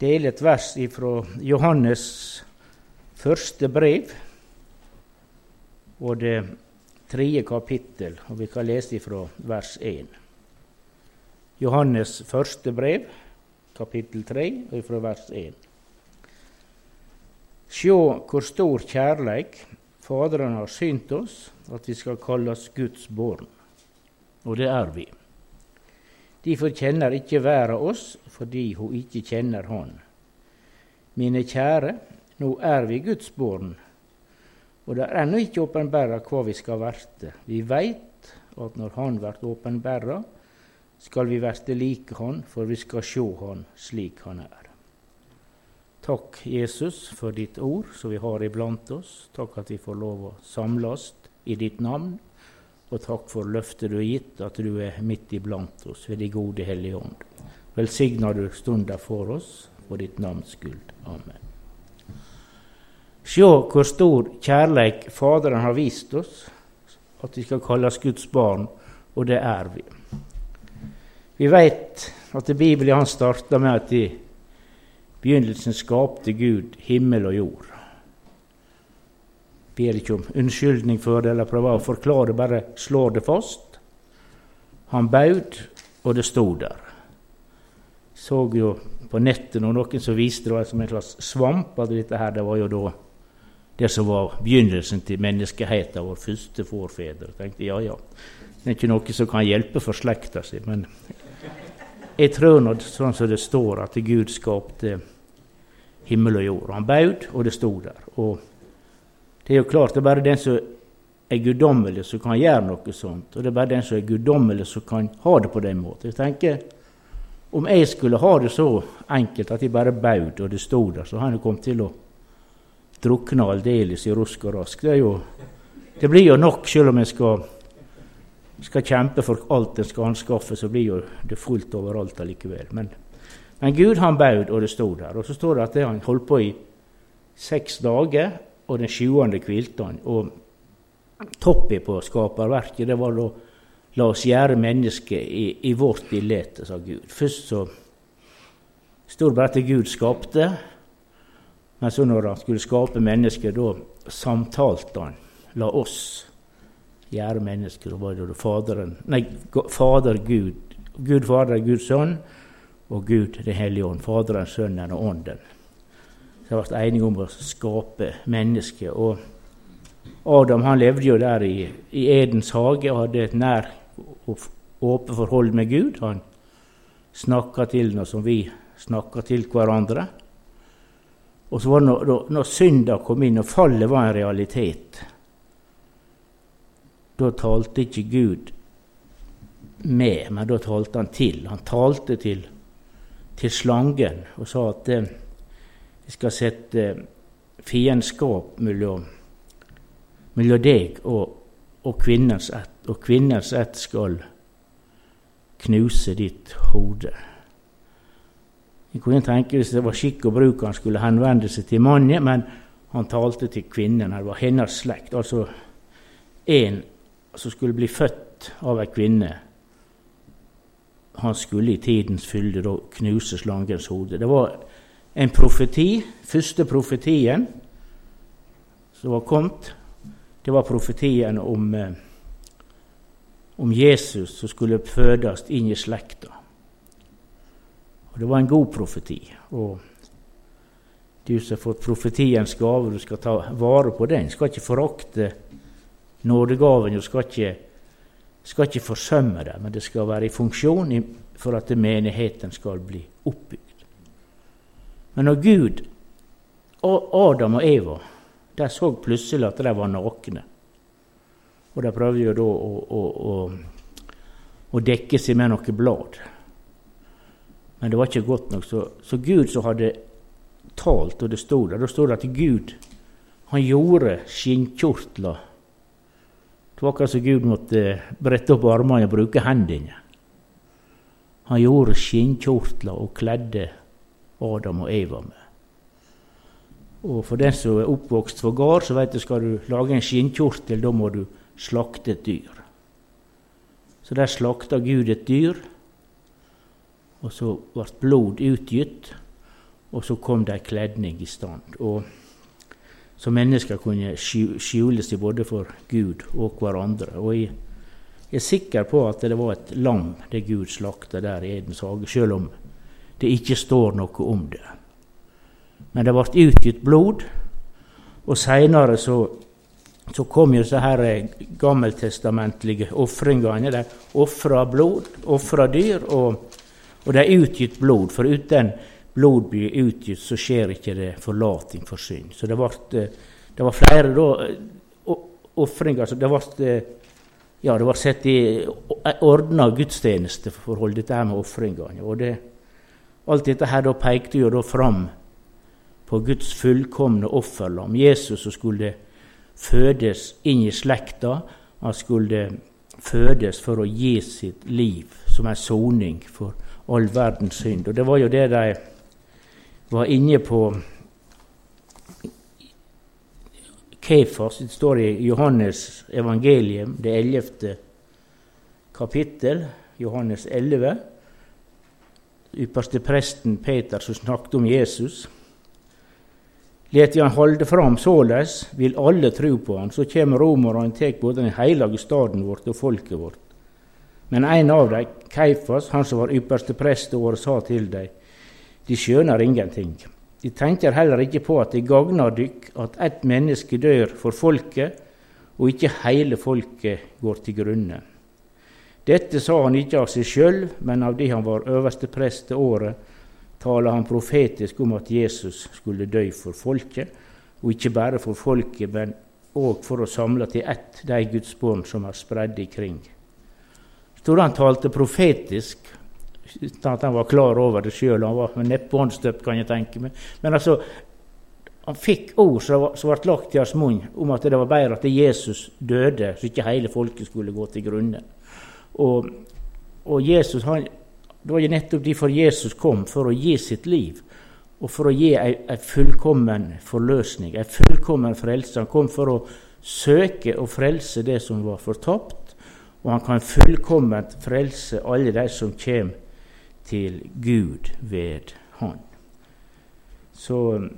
dele et vers fra Johannes første brev og det tredje kapittel, og vi kan lese fra vers 1. Johannes første brev, kapittel 3, og fra vers 1. Sjå hvor stor kjærleik Faderen har synt oss, at vi skal kalles Guds barn. Og det er vi. Derfor kjenner ikke verden oss, fordi hun ikke kjenner Han. Mine kjære, nå er vi Guds barn, og det er ennå ikke åpenbæra hva vi skal verte. Vi veit at når Han blir åpenbæra, skal vi verte like Han, for vi skal sjå Han slik Han er. Takk, Jesus, for ditt ord som vi har iblant oss. Takk at vi får lov å samles i ditt navn. Og takk for løftet du har gitt, at du er midt iblant oss ved de gode Hellige Ånd. Velsigner du stunda for oss for ditt navns skyld. Amen. Sjå hvor stor kjærleik Faderen har vist oss, at vi skal kalles Guds barn, og det er vi. Vi veit at Bibelen han starta med at i begynnelsen skapte Gud himmel og jord. Ber ikke om unnskyldning for det eller prøver å forklare, bare slår det fast. Han baud, og det sto der. Så jo på nettet noen som viste det som en slags svamp. at dette her, Det var jo da det som var begynnelsen til menneskeheten, vår første forfedre. Jeg tenkte ja, ja, det er ikke noe som kan hjelpe for slekta si, men jeg tror nå, sånn som det står, at Gud skapte himmel og jord. Han baud, og det sto der. Og det er jo klart det er bare den som er guddommelig, som kan gjøre noe sånt. Og det er bare den som er guddommelig, som kan ha det på den måten. Jeg tenker, Om jeg skulle ha det så enkelt at jeg bare baud, og det sto der, så hadde jeg kommet til å drukne aldeles i rusk og rask. Det, jo, det blir jo nok, selv om jeg skal, skal kjempe for alt en skal anskaffe, så blir jo det fullt overalt allikevel. Men, men Gud han baud, og det sto der. Og så står det at det han holdt på i seks dager, og den sjuende hvilte han. Og toppen på skaperverket det var da La oss gjøre mennesket i, i vårt bilde, sa Gud. Først så står det bare at Gud skapte, men så når han skulle skape mennesket, da samtalte han. La oss gjøre mennesket. Da var det Faderen, nei, Fader Gud, Gud Fader, Guds Sønn, og Gud Den hellige ånd. Faderen, Sønnen og Ånden. De ble enige om å skape mennesket. Og Adam han levde jo der i, i Edens hage og hadde et nær og åpent forhold med Gud. Han snakka til noe som vi snakker til hverandre. Og så var det når, når synda kom inn og fallet var en realitet, da talte ikke Gud med, men da talte han til. Han talte til, til slangen og sa at eh, vi skal sette fiendskap mellom, mellom deg og, og kvinnens ett, og kvinnens ett skal knuse ditt hode. Jeg kunne tenke Hvis det var skikk og bruk han skulle henvende seg til mannen, men han talte til kvinnen. Det var hennes slekt. Altså en som skulle bli født av ei kvinne. Han skulle i tidens fylde da knuse slangens hode. Det var en profeti, første profetien som var kommet. Det var profetien om, eh, om Jesus som skulle fødes inn i slekta. Og Det var en god profeti. og Du som har fått profetiens gave, du skal ta vare på den. Du skal ikke forakte nådegaven. Du skal ikke, skal ikke forsømme det, men det skal være i funksjon for at menigheten skal bli oppbygd. Men når Gud og Adam og Eva de så plutselig at de var nakne, og de prøvde jo da å, å, å, å dekke seg med noe blad men det var ikke godt nok. Så, så Gud som hadde talt, og det stod der, da stod det at Gud han gjorde skinnkjortler. Det var akkurat som Gud måtte brette opp armene og bruke hendene. Han gjorde skinnkjortler og kledde Adam og Eva med. Og For den som er oppvokst for gard, så vet du skal du lage en skinnkjortel, da må du slakte et dyr. Så der slakta Gud et dyr og så ble blod utgitt. og så kom det ei kledning i stand. Og så mennesker kunne skjule seg både for Gud og hverandre. Og jeg er sikker på at det var et lam det Gud slakta der i Edens hage, selv om det ikke står noe om det. Men det ble utgitt blod, og seinere så, så, kom jo disse her gammeltestamentlige ofringene. De ofra blod, ofra dyr, og, og det er utgitt blod. For uten blod blir utgitt, så skjer ikke det forlating for synd. Så det, ble, det var flere da, eh, ofringer så det ble, eh, ja, det var sett i ordna gudstjenesteforhold, dette her med ofringene. Og det, alt dette her da pekte jo da fram på Guds fullkomne offerlam. Jesus som skulle fødes inn i slekta. Han skulle fødes for å gi sitt liv som en soning for all verdens synd. Og Det var jo det de var inne på Kefas. Det står i Johannes evangelium, det ellevte kapittel, Johannes 11. Ypperste presten Peter som snakket om Jesus. Let vi han holde fram såleis, vil alle tru på han, så kjem romerne og tek både den heilage staden vårt og folket vårt. Men ein av dei, Keifas, han som var ypperste prest året, sa til dei, de skjønner ingenting. De tenker heller ikke på at det gagnar dykk at ett menneske dør for folket, og ikke heile folket går til grunne. Dette sa han ikke av seg sjøl, men av det han var øverste prest det året, taler han profetisk om at Jesus skulle dø for folket, og ikke bare for folket, men òg for å samle til ett de Guds barn som er spredde ikring. Står han talte profetisk uten at han var klar over det sjøl. Han var neppe håndstøpt, kan jeg tenke meg. Men altså, han fikk ord som ble lagt i hans munn om at det var bedre at Jesus døde, så ikke hele folket skulle gå til grunne. Og, og Jesus, han, Det var jo nettopp derfor Jesus kom, for å gi sitt liv. Og for å gi ei fullkommen forløsning, ei fullkommen frelse. Han kom for å søke og frelse det som var fortapt, og han kan fullkomment frelse alle de som kommer til Gud ved Han. Så,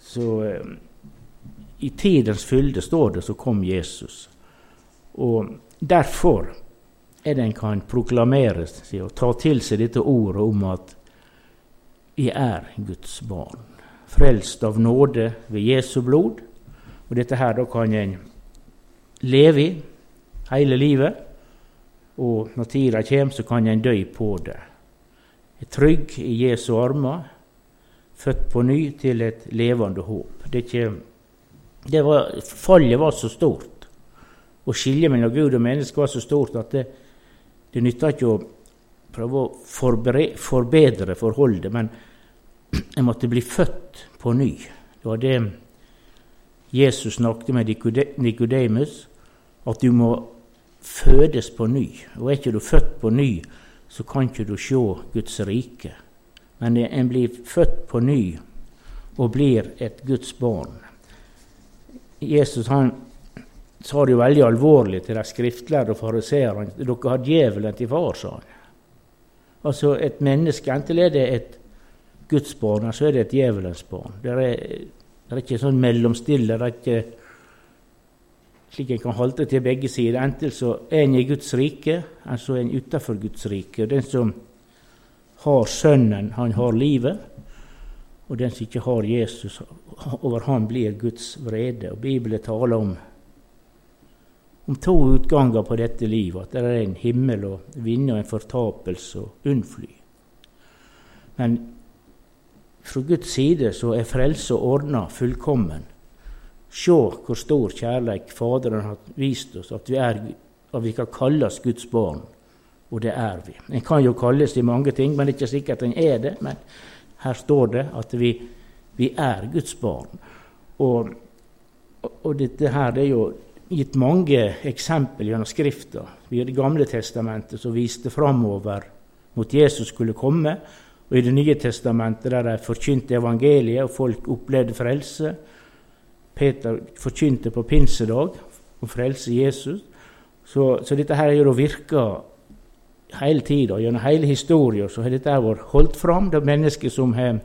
så i tidens fylde, står det, så kom Jesus. Og derfor er det en kan proklamere og ta til seg dette ordet om at vi er Guds barn. Frelst av nåde ved Jesu blod. Og dette her da kan en leve i hele livet. Og når tida kommer, så kan en dø på det er trygg i Jesu armer, født på ny til et levende håp. Det, ikke, det var, fallet var så stort, og skillet mellom Gud og menneske var så stort at det, det nytter ikke å prøve å forbedre forholdet, men jeg måtte bli født på ny. Det var det Jesus snakket med Nikodemus, at du må fødes på ny. Og er ikke du født på ny, så kan ikke du se Guds rike. Men en blir født på ny og blir et Guds barn. Jesus han sa det jo veldig alvorlig til de skriftlærde og fariseerne. Dere har djevelen til far, sa han. Altså et menneske, enten er det et Guds barn, eller så er det et djevelens barn. Det er, det er ikke sånn mellomstille. det er ikke slik en kan holde til begge sider. Enten så er en i Guds rike, eller så er en utenfor Guds rike. Den som har Sønnen, han har livet. Og den som ikke har Jesus, over han blir Guds vrede. Og Bibelen taler om, om to utganger på dette livet. At det er en himmel å vinne og en fortapelse å unnfly. Men fra Guds side så er frelse ordna fullkommen. Se hvor stor kjærleik Faderen har vist oss, at vi, er, at vi kan kalles Guds barn. Og det er vi. En kan jo kalles i mange ting, men det er ikke sikkert en er det. Men her står det at vi, vi er Guds barn. Og, og dette her det er jo gitt mange eksempel gjennom Skrifta. i Det gamle testamentet som viste framover mot Jesus skulle komme. Og i Det nye testamentet der de forkynte evangeliet, og folk opplevde frelse. Peter forkynte på pinsedag om frelse Jesus. Så, så dette her har virka hele tida. Gjennom hele historien så har dette vært holdt fram. Det er mennesker som har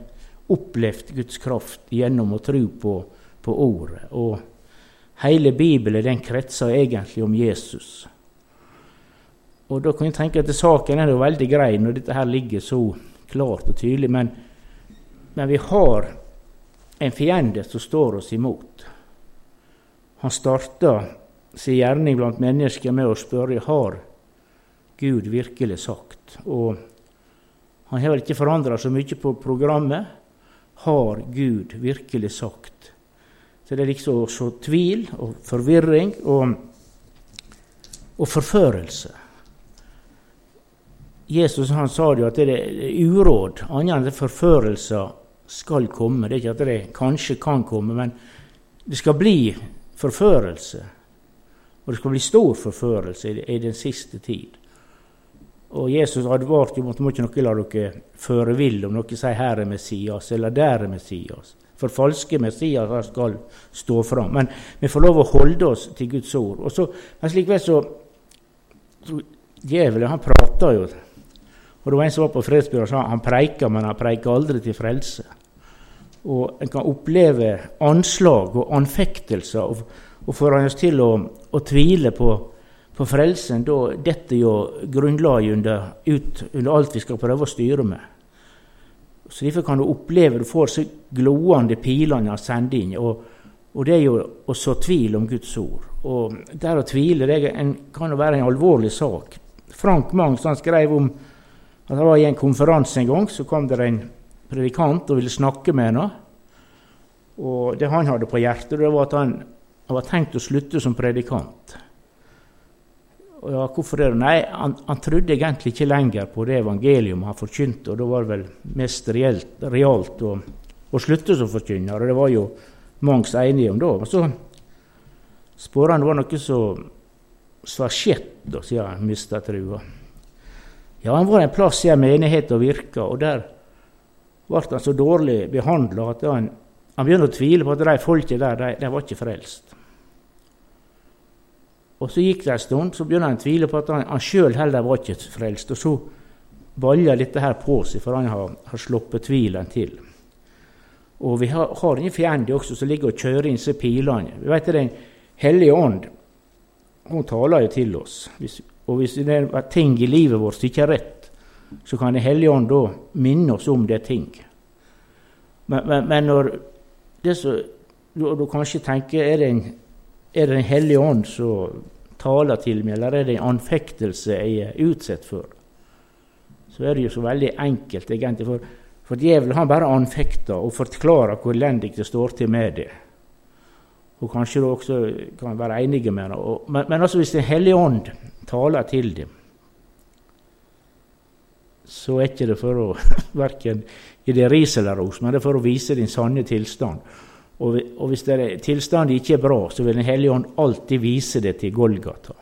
opplevd Guds kraft gjennom å tro på, på Ordet. Og hele Bibelen den kretser egentlig om Jesus. Og da kan jeg tenke at Saken er jo veldig grei når dette her ligger så klart og tydelig, men, men vi har en fiende som står oss imot. Han starta sin gjerning blant mennesker med å spørre har Gud virkelig sagt. Og han har ikke forandra så mye på programmet. Har Gud virkelig sagt? Så det er liksom så tvil og forvirring og, og forførelse. Jesus han sa jo at det er uråd, annet enn at forførelser skal komme. Det er ikke at det kanskje kan komme, men det skal bli forførelse. Og det skal bli stor forførelse i, den siste tid. Og Jesus advarte jo mot må ikke noe la dere føre vill om noe sier 'her er Messias' eller 'der er Messias'. For falske Messias skal stå fram. Men vi får lov å holde oss til Guds ord. Og så, men likevel så, så Djevelen han prater jo og det var En som var på fredsbyrået og sa han preiker, men han preiker aldri til frelse. Og En kan oppleve anslag og anfektelser, og, og får han oss til å, å tvile på, på, frelsen. Da detter jo grunnlaget ut under alt vi skal prøve å styre med. Så Derfor kan du oppleve du får så gloende piler han sender inn. Og, og, det er jo å så tvil om Guds ord. Og Der å tvile det en, kan jo være en alvorlig sak. Frank Mangs han skrev om at han var I en konferanse en gang så kom det en predikant og ville snakke med henne. Og Det han hadde på hjertet, det var at han, han var tenkt å slutte som predikant. Og ja, Hvorfor det? Nei, han, han, trodde egentlig ikke lenger på det evangelium han forkynte, og da var det vel mest reelt, realt å, å slutte som forkynner. Og det var jo mange enige om da. Men så spør han det var noe som var skjedd siden han mista trua. Ja, han var en plass i en menighet og virka, og der ble han så dårlig behandla at han, han begynte å tvile på at de folka der, de, de var ikke frelst. Og Så gikk det en stund, så begynte han å tvile på at han, han sjøl heller var ikke frelst. Og så baller dette her på seg, for han har, har sluppet tvilen til. Og vi har, har en fiende også som ligger og kjører inn seg pilene. Vi vet Den hellige ånd hun taler jo til oss. Hvis, og hvis det er ting i livet vårt som ikke er rett, så kan Den hellige ånd da minne oss om det ting. Men, men, men når det så, du, du kanskje tenker er det, en, er det Den hellige ånd som taler til meg, eller er det en anfektelse jeg er utsatt for? Så er det jo så veldig enkelt, egentlig. For, for djevelen han bare anfekter og forklarer hvor elendig det står til med det. Og kanskje du også kan være enige med det. Men, men altså hvis Den hellige ånd taler til dem, så er ikke det for å verken gi deg ris eller ros, men det er for å vise din sanne tilstand. Og, hvis det er tilstanden ikke er bra, så vil Den hellige ånd alltid vise det til Golgata.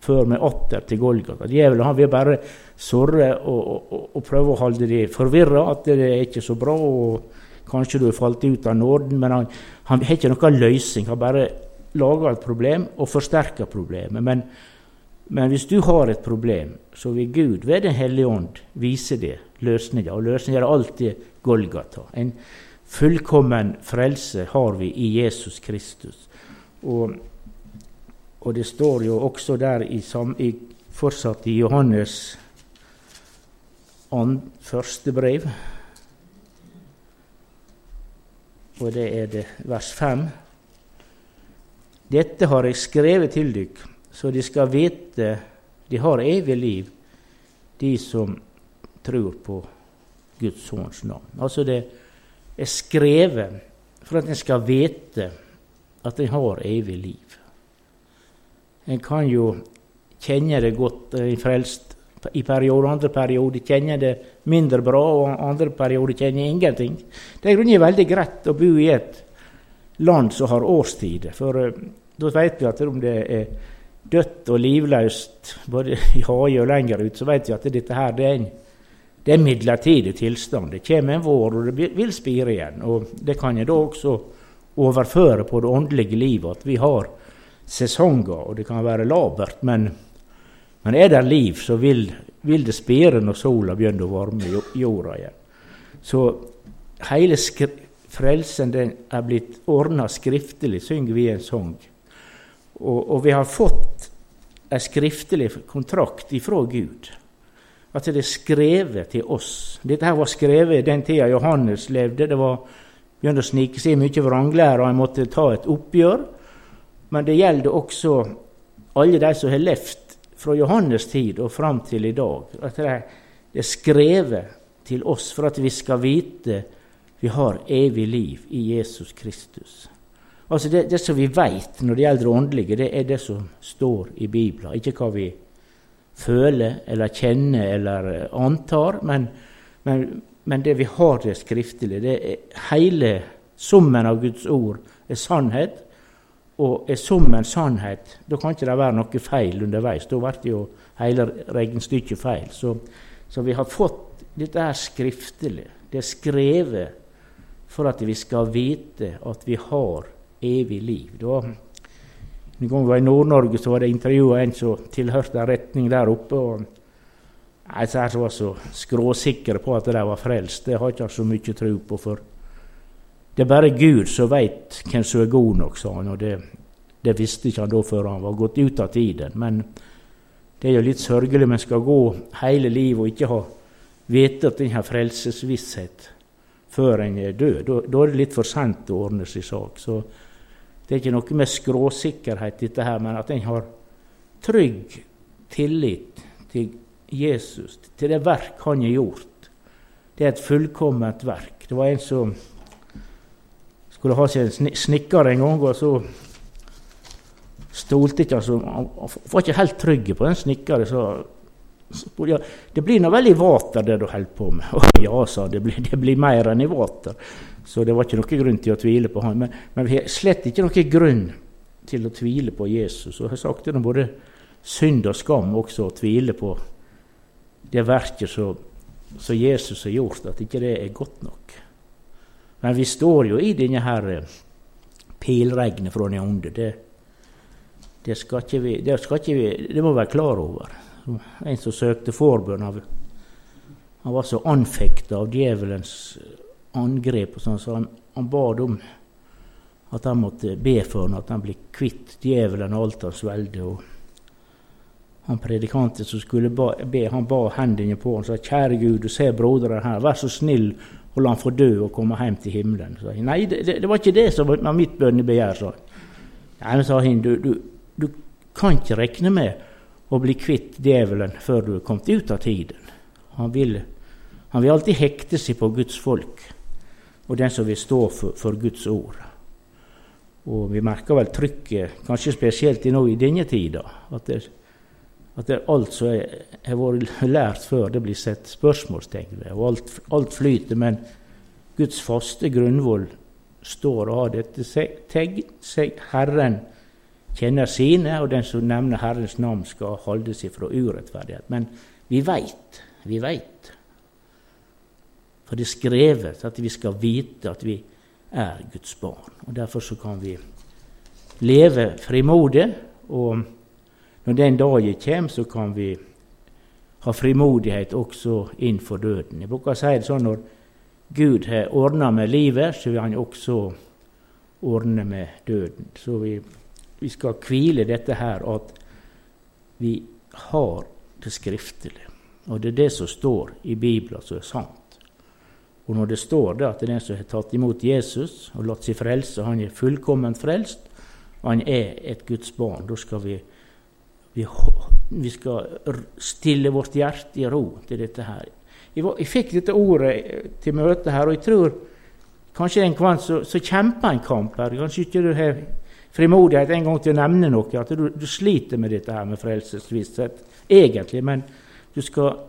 Før vi atter til Golgata. Djevelen han vil bare sorre og, og, og, prøve å holde de forvirra, at det er ikke så bra. og Kanskje du har falt ut av nåden, men han, han har ikke noen løsning. Han bare lager et problem og forsterker problemet. Men men hvis du har et problem, så vil Gud ved Den hellige ånd vise det løsninga. Og løsninga er alltid Golgata. En fullkommen frelse har vi i Jesus Kristus. Og, og det står jo også der i, i, fortsatt i Johannes and, første brev, og det er det vers 5. Dette har jeg skrevet til dykk så de skal vite de har evig liv, de som tror på Guds sønns navn. Altså det er skrevet for at en skal vite at en har evig liv. En kan jo kjenne det godt en frelst i perioder, andre perioder kjenne det mindre bra, og andre perioder kjenne ingenting. Det er veldig greit å bo i et land som har årstider, for uh, da vet vi at om det er dødt og livløst både i haie og lenger ut, så vet vi at dette her det er en, det er midlertidig tilstand. Det kommer en vår, og det vil spire igjen. Og Det kan jeg da også overføre på det åndelige livet, at vi har sesonger, og det kan være labert, men, men er det liv, så vil, vil det spire når sola begynner å varme jorda igjen. Så hele frelsen den er blitt ordna skriftlig, synger vi en sang. Og, og vi har fått en skriftlig kontrakt ifra Gud. At det er skrevet til oss. Dette her var skrevet i den tida Johannes levde. Det var begynte å snike seg mye vranglære, og en måtte ta et oppgjør. Men det gjelder også alle de som har levd fra Johannes tid og fram til i dag. At det er skrevet til oss for at vi skal vite vi har evig liv i Jesus Kristus. Altså det, det som vi veit når det gjelder åndelige, det er det som står i Bibelen. Ikke hva vi føler eller kjenner eller antar, men, men, men det vi har det skriftlige. Det er hele summen av Guds ord er sannhet. Og er summen sannhet, da kan ikke det være noe feil underveis. Da blir jo hele regnestykket feil. Så, så vi har fått dette her skriftlig. Det er skrevet for at vi skal vite at vi har evig liv. Da, en gang var i Nord-Norge, så var det intervjua en som tilhørte en retning der oppe. og Disse her som var så skråsikre på at de var frelst, det har ikke så mye tro på. for Det er bare Gud som veit hvem som er god nok, sa han. og det, det visste ikke han da før han var gått ut av tiden. Men det er jo litt sørgelig man skal gå hele livet og ikke ha vite at en har frelsesvisshet før en er død. Da, da, er det litt for sent å ordne sin sak. Så det er ikke noe med skråsikkerhet, dette her, men at en har trygg tillit til Jesus, til det verk han har gjort. Det er et fullkomment verk. Det var en som skulle ha seg en snekker en gang, og så stolte ikke altså, Han var ikke helt trygg på den snekkeren. Så, så ja, det blir nå vel i vater, det du holder på med. Å ja, sa det det blir mer enn i vater. Så det var ikke noen grunn til å tvile på han. Men, men vi har slett ikke noen grunn til å tvile på Jesus. Og jeg har sagt det både synd og skam også å tvile på det verket som, som Jesus har gjort, at ikke det er godt nok. Men vi står jo i denne her eh, pilregnet fra den onde. Det, det, skal ikke vi, det, skal ikke vi, det må være klar over. En som søkte forbønn, han var så anfekta av djevelens angrep. og sånn, Så han, han bad om at han måtte be for ham, at han ble kvitt djevelen og alt hans velde. og han predikanten som skulle be, han ba hendene på ham og sa 'Kjære Gud, du ser broderen her, vær så snill og la han få dø og komme hjem til himmelen'. Så, Nei, det, det, var ikke det som var mitt bønnebegjær, sa han. Nei, sa han, du, du, du, kan ikke regne med å bli kvitt djevelen før du er kommet ut av tiden. Han vil, han vil alltid hekte seg på Guds folk og den som vil stå for, for Guds ord. Og vi merker vel trykket, kanskje spesielt nå i denne tida, at, det, at det alt som har vært lært før, det blir sett spørsmålstegn ved. Og alt, alt, flyter, men Guds faste grunnvoll står og har dette tegn. Herren kjenner sine, og den som nevner Herrens navn, skal holde seg fra urettferdighet. Men vi veit, vi veit for det er skrevet at vi skal vite at vi er Guds barn. Og Derfor så kan vi leve frimodig, og når den dagen kommer, så kan vi ha frimodighet også innenfor døden. Jeg bruker å si det sånn når Gud har ordna med livet, så vil Han også ordne med døden. Så vi, vi skal hvile dette her at vi har det skriftlige. Og det er det som står i Bibelen som er sant. Og når det står det at den som har tatt imot Jesus og latt seg frelse, han er fullkomment frelst, han er et Guds barn, da skal vi, vi, vi skal stille vårt hjerte i ro til dette her. Jeg, var, jeg fikk dette ordet til møte her, og jeg tror kanskje en kvant så, så kjemper en kamp her. Kanskje ikke du har frimodighet en gang til å nevne noe, at du, du sliter med dette her med frelsesvisshet egentlig, men du skal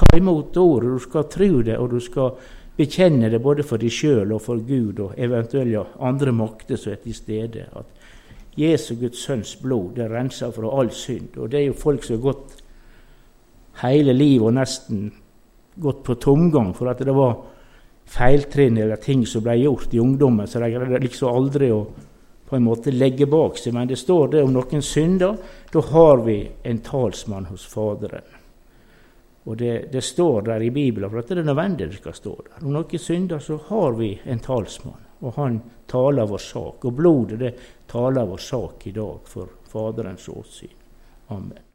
ta imot ordet, du skal tro det, og du skal bekjenne det både for deg sjøl og for Gud og eventuelle andre makter som er til stede. At Jesu Guds sønns blod det renser fra all synd. Og det er jo folk som har gått hele livet og nesten gått på tomgang for at det var feiltrinn eller ting som ble gjort i ungdommen, så de greide liksom aldri å på en måte legge bak seg. Men det står det om noen synder. Da har vi en talsmann hos Faderen. Og det, det, står der i Bibelen, for at det er nødvendig det skal stå der. Om noen synder, så har vi en talsmann, og han taler vår sak. Og blodet det taler vår sak i dag for Faderens åsyn. Amen.